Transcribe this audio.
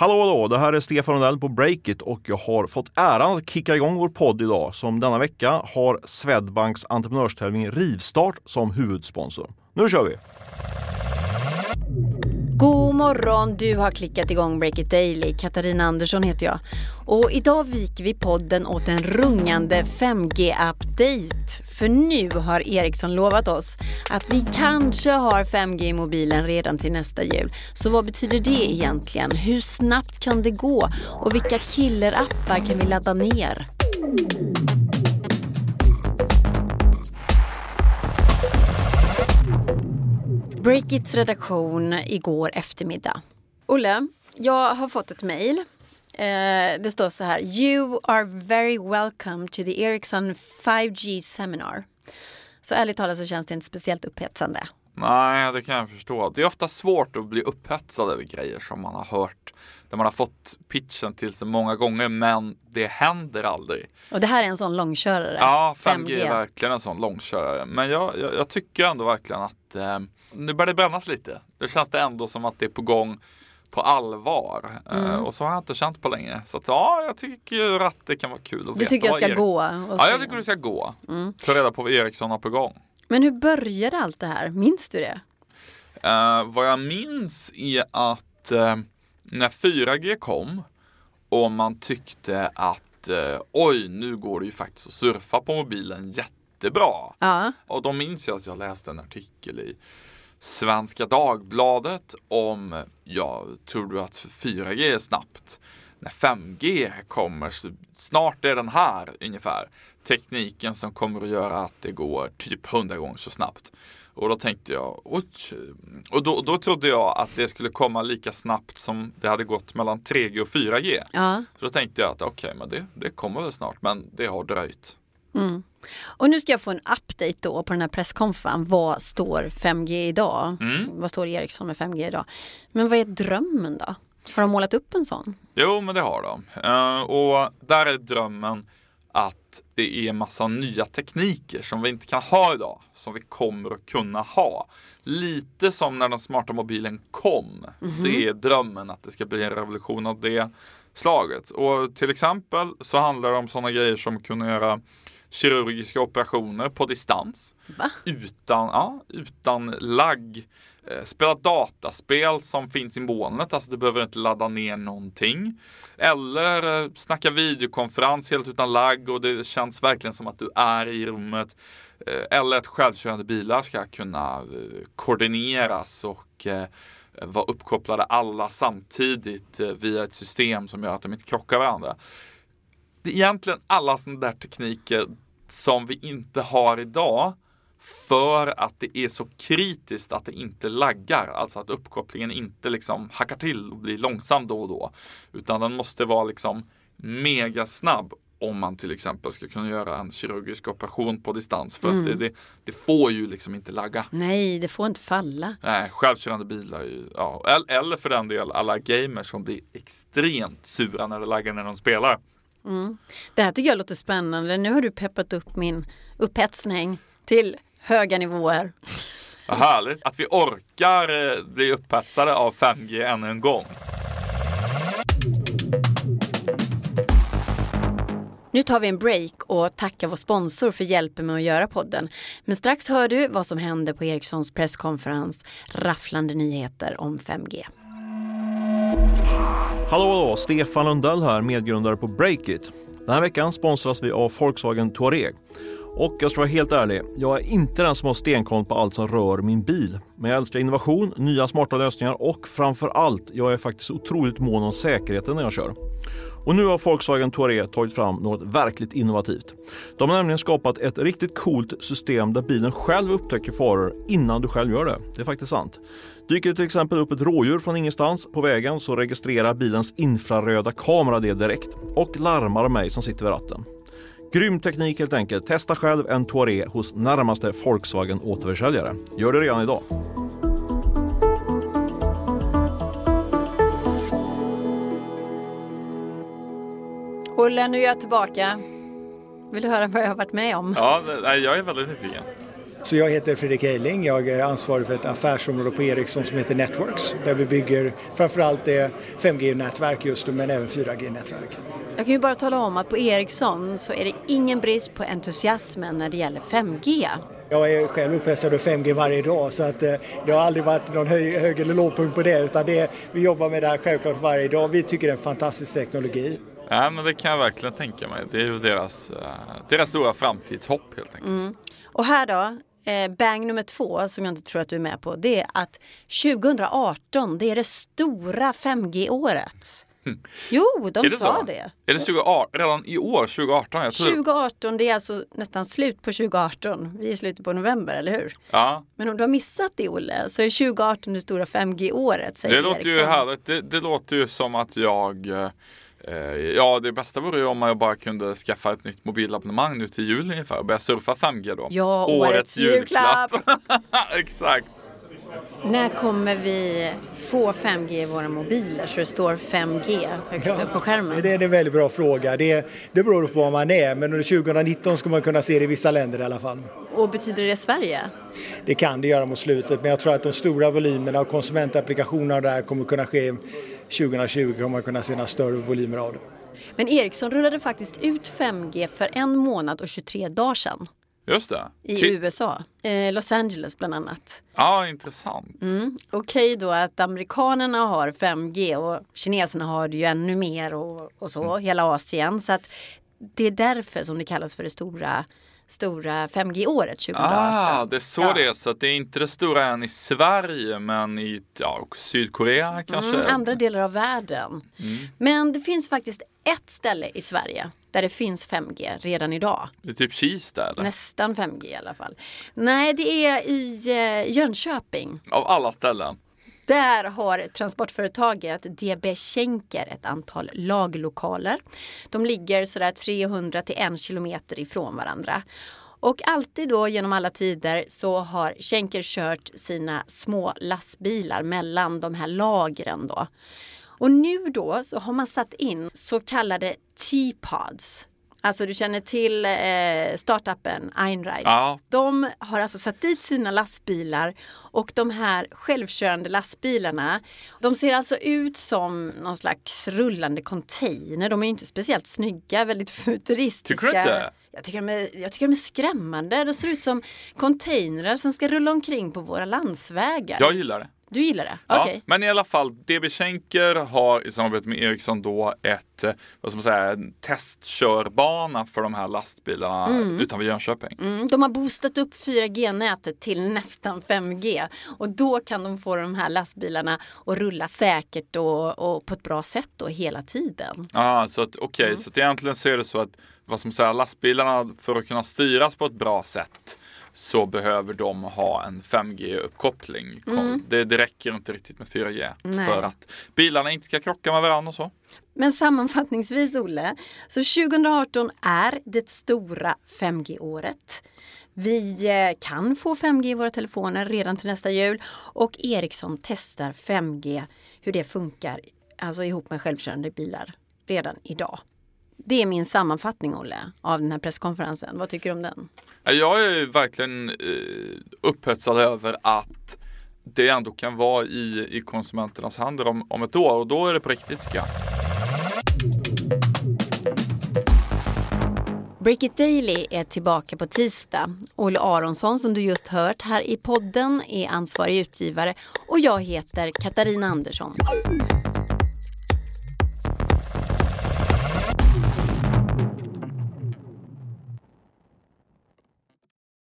Hallå hallå, det här är Stefan Rundell på Breakit och jag har fått äran att kicka igång vår podd idag som denna vecka har Swedbanks entreprenörstävling Rivstart som huvudsponsor. Nu kör vi! Morgon! Du har klickat igång Break It Daily. Katarina Andersson heter jag. Och idag viker vi podden åt en rungande 5G-update. För nu har Ericsson lovat oss att vi kanske har 5G i mobilen redan till nästa jul. Så vad betyder det egentligen? Hur snabbt kan det gå? Och vilka killerappar kan vi ladda ner? Breakits redaktion igår eftermiddag. Olle, jag har fått ett mejl. Eh, det står så här. You are very welcome to the Ericsson 5G seminar. Så ärligt talat så känns det inte speciellt upphetsande. Nej, det kan jag förstå. Det är ofta svårt att bli upphetsad över grejer som man har hört. Där man har fått pitchen till sig många gånger men det händer aldrig. Och det här är en sån långkörare. Ja, 5G, 5G. är verkligen en sån långkörare. Men jag, jag, jag tycker ändå verkligen att eh, nu börjar det brännas lite. Det känns det ändå som att det är på gång på allvar. Eh, mm. Uh, och så har jag inte känt på länge. Så att, ja, jag tycker att det kan vara kul att du tycker jag ska Erik... gå? ja, jag tycker du ska gå. Mm. Ta reda på vad Ericsson har på gång. Men hur började allt det här? Minns du det? Uh, vad jag minns är att uh, när 4G kom och man tyckte att oj, nu går det ju faktiskt att surfa på mobilen jättebra. Ja. Och då minns jag att jag läste en artikel i Svenska Dagbladet om, ja, tror du att 4G är snabbt? När 5G kommer, snart är den här ungefär. Tekniken som kommer att göra att det går typ 100 gånger så snabbt. Och då tänkte jag, oj. Och då, då trodde jag att det skulle komma lika snabbt som det hade gått mellan 3G och 4G. Ja. Så då tänkte jag att okej, okay, men det, det kommer väl snart, men det har dröjt. Mm. Och nu ska jag få en update då på den här presskonferensen. Vad står 5G idag? Mm. Vad står Ericsson med 5G idag? Men vad är drömmen då? Har de målat upp en sån? Jo, men det har de. Uh, och där är drömmen att det är massa nya tekniker som vi inte kan ha idag, som vi kommer att kunna ha. Lite som när den smarta mobilen kom. Mm -hmm. Det är drömmen att det ska bli en revolution av det slaget. Och till exempel så handlar det om sådana grejer som kunna göra kirurgiska operationer på distans. Va? Utan, ja, utan lagg. Eh, spela dataspel som finns i molnet, alltså du behöver inte ladda ner någonting. Eller eh, snacka videokonferens helt utan lagg och det känns verkligen som att du är i rummet. Eh, eller att självkörande bilar ska kunna koordineras och vara uppkopplade alla samtidigt via ett system som gör att de inte krockar varandra det är egentligen alla sådana där tekniker som vi inte har idag för att det är så kritiskt att det inte laggar, alltså att uppkopplingen inte liksom hackar till och blir långsam då och då. Utan den måste vara liksom mega snabb om man till exempel ska kunna göra en kirurgisk operation på distans. För mm. att det, det, det, får ju liksom inte lagga. Nej, det får inte falla. Nej, självkörande bilar. Ja, eller för den del alla gamers som blir extremt sura när det laggar när de spelar. Mm. Det här tycker jag låter spännande. Nu har du peppat upp min upphetsning till höga nivåer. Vad härligt att vi orkar eh, bli upphetsade av 5G ännu en gång. Nu tar vi en break och tackar vår sponsor för hjälpen med att göra podden. Men strax hör du vad som hände på Ericssons presskonferens. Rafflande nyheter om 5G. Hallå, hallå! Stefan Lundell här, medgrundare på Breakit. Den här veckan sponsras vi av Volkswagen Touareg. Och jag ska vara helt ärlig, jag är inte den som har stenkoll på allt som rör min bil. Men jag älskar innovation, nya smarta lösningar och framför allt, jag är faktiskt otroligt mån om säkerheten när jag kör. Och nu har Volkswagen Touareg tagit fram något verkligt innovativt. De har nämligen skapat ett riktigt coolt system där bilen själv upptäcker faror innan du själv gör det. Det är faktiskt sant. Dyker det till exempel upp ett rådjur från ingenstans på vägen så registrerar bilens infraröda kamera det direkt och larmar mig som sitter vid ratten. Grym teknik helt enkelt. Testa själv en Touareg hos närmaste Volkswagen återförsäljare. Gör det redan idag. Olle, nu är jag tillbaka. Vill du höra vad jag har varit med om? Ja, jag är väldigt nyfiken. Så jag heter Fredrik Eiling, jag är ansvarig för ett affärsområde på Ericsson som heter Networks där vi bygger framförallt det 5G-nätverk just nu men även 4G-nätverk. Jag kan ju bara tala om att på Ericsson så är det ingen brist på entusiasmen när det gäller 5G. Jag är själv upphetsad av 5G varje dag så att eh, det har aldrig varit någon hög, hög eller lågpunkt på det utan det, vi jobbar med det här självklart varje dag. Vi tycker det är en fantastisk teknologi. Ja, men det kan jag verkligen tänka mig. Det är ju deras, uh, deras stora framtidshopp helt enkelt. Mm. Och här då, eh, bang nummer två som jag inte tror att du är med på, det är att 2018, det är det stora 5G-året. Jo, de det sa så? det. Är det 2018, redan i år, 2018? Jag tror... 2018, det är alltså nästan slut på 2018. Vi är i slutet på november, eller hur? Ja. Men om du har missat det, Olle, så är 2018 det stora 5G-året, säger Det låter Ericsson. ju härligt. Det, det låter ju som att jag eh, Ja, det bästa vore ju om jag bara kunde skaffa ett nytt mobilabonnemang nu till jul ungefär och börja surfa 5G då. Ja, årets julklapp. Exakt. När kommer vi få 5G i våra mobiler så det står 5G högst upp på skärmen? Det är en väldigt bra fråga. Det, det beror på var man är men under 2019 ska man kunna se det i vissa länder i alla fall. Och betyder det Sverige? Det kan det göra mot slutet men jag tror att de stora volymerna och konsumentapplikationerna där kommer kunna ske 2020 kommer man kunna se några större volymer av det. Men Ericsson rullade faktiskt ut 5G för en månad och 23 dagar sedan. Just det. I Ty- USA, eh, Los Angeles bland annat. Ja, intressant. Mm. Okej då att amerikanerna har 5G och kineserna har det ju ännu mer och, och så, hela Asien. Så att det är därför som det kallas för det stora, stora 5G-året 2018. Ah, det är så Ja. det är. Så att det är inte det stora än i Sverige men i ja, Sydkorea kanske. Mm, andra delar av världen. Men det finns faktiskt ett ställe i Sverige där det finns 5G redan idag. Det är typ Kista eller? Nästan 5G i alla fall. Nej, det är i eh, Jönköping. Av alla ställen. Där har transportföretaget DB Schenker ett antal laglokaler. De ligger sådär 300 till 1 kilometer ifrån varandra. Och alltid då genom alla tider så har Schenker kört sina små lastbilar mellan de här lagren då. Och nu då så har man satt in så kallade T-pods. Alltså du känner till eh, startupen Einride. Ja. De har alltså satt dit sina lastbilar och de här självkörande lastbilarna de ser alltså ut som någon slags rullande container. De är inte speciellt snygga, väldigt futuristiska. Tycker du inte? Jag tycker, de är, jag tycker de är skrämmande. De ser ut som containrar som ska rulla omkring på våra landsvägar. Jag gillar det. Du gillar det? Ja, Okej. Men i alla fall, DB Schenker har i samarbete med Ericsson då ett, eh, vad ska man säga, en testkörbana för de här lastbilarna utanför Jönköping. Mm, de har boostat upp 4G-nätet till nästan 5G och då kan de få de här lastbilarna att rulla säkert och, och på ett bra sätt då hela tiden. Ja, så att okej, så att egentligen så är det så att vad som säger, lastbilarna för att kunna styras på ett bra sätt så behöver de ha en 5G-uppkoppling. Det, det räcker inte riktigt med 4G Nej. för att bilarna inte ska krocka med varandra och så. Men sammanfattningsvis Olle, så 2018 är det stora 5G-året. Vi eh, kan få 5G i våra telefoner redan till nästa jul och Ericsson testar 5G, hur det funkar, alltså ihop med självkörande bilar redan idag. Det är min sammanfattning Olle av den här presskonferensen. Vad tycker du om den? Ja, Jag är verkligen eh, upphetsad över att det ändå kan vara i, i konsumenternas händer om, om ett år och då är det på riktigt tycker jag. Break It Daily är tillbaka på tisdag. Olle Aronsson som du just hört här i podden är ansvarig utgivare och jag heter Katarina Andersson.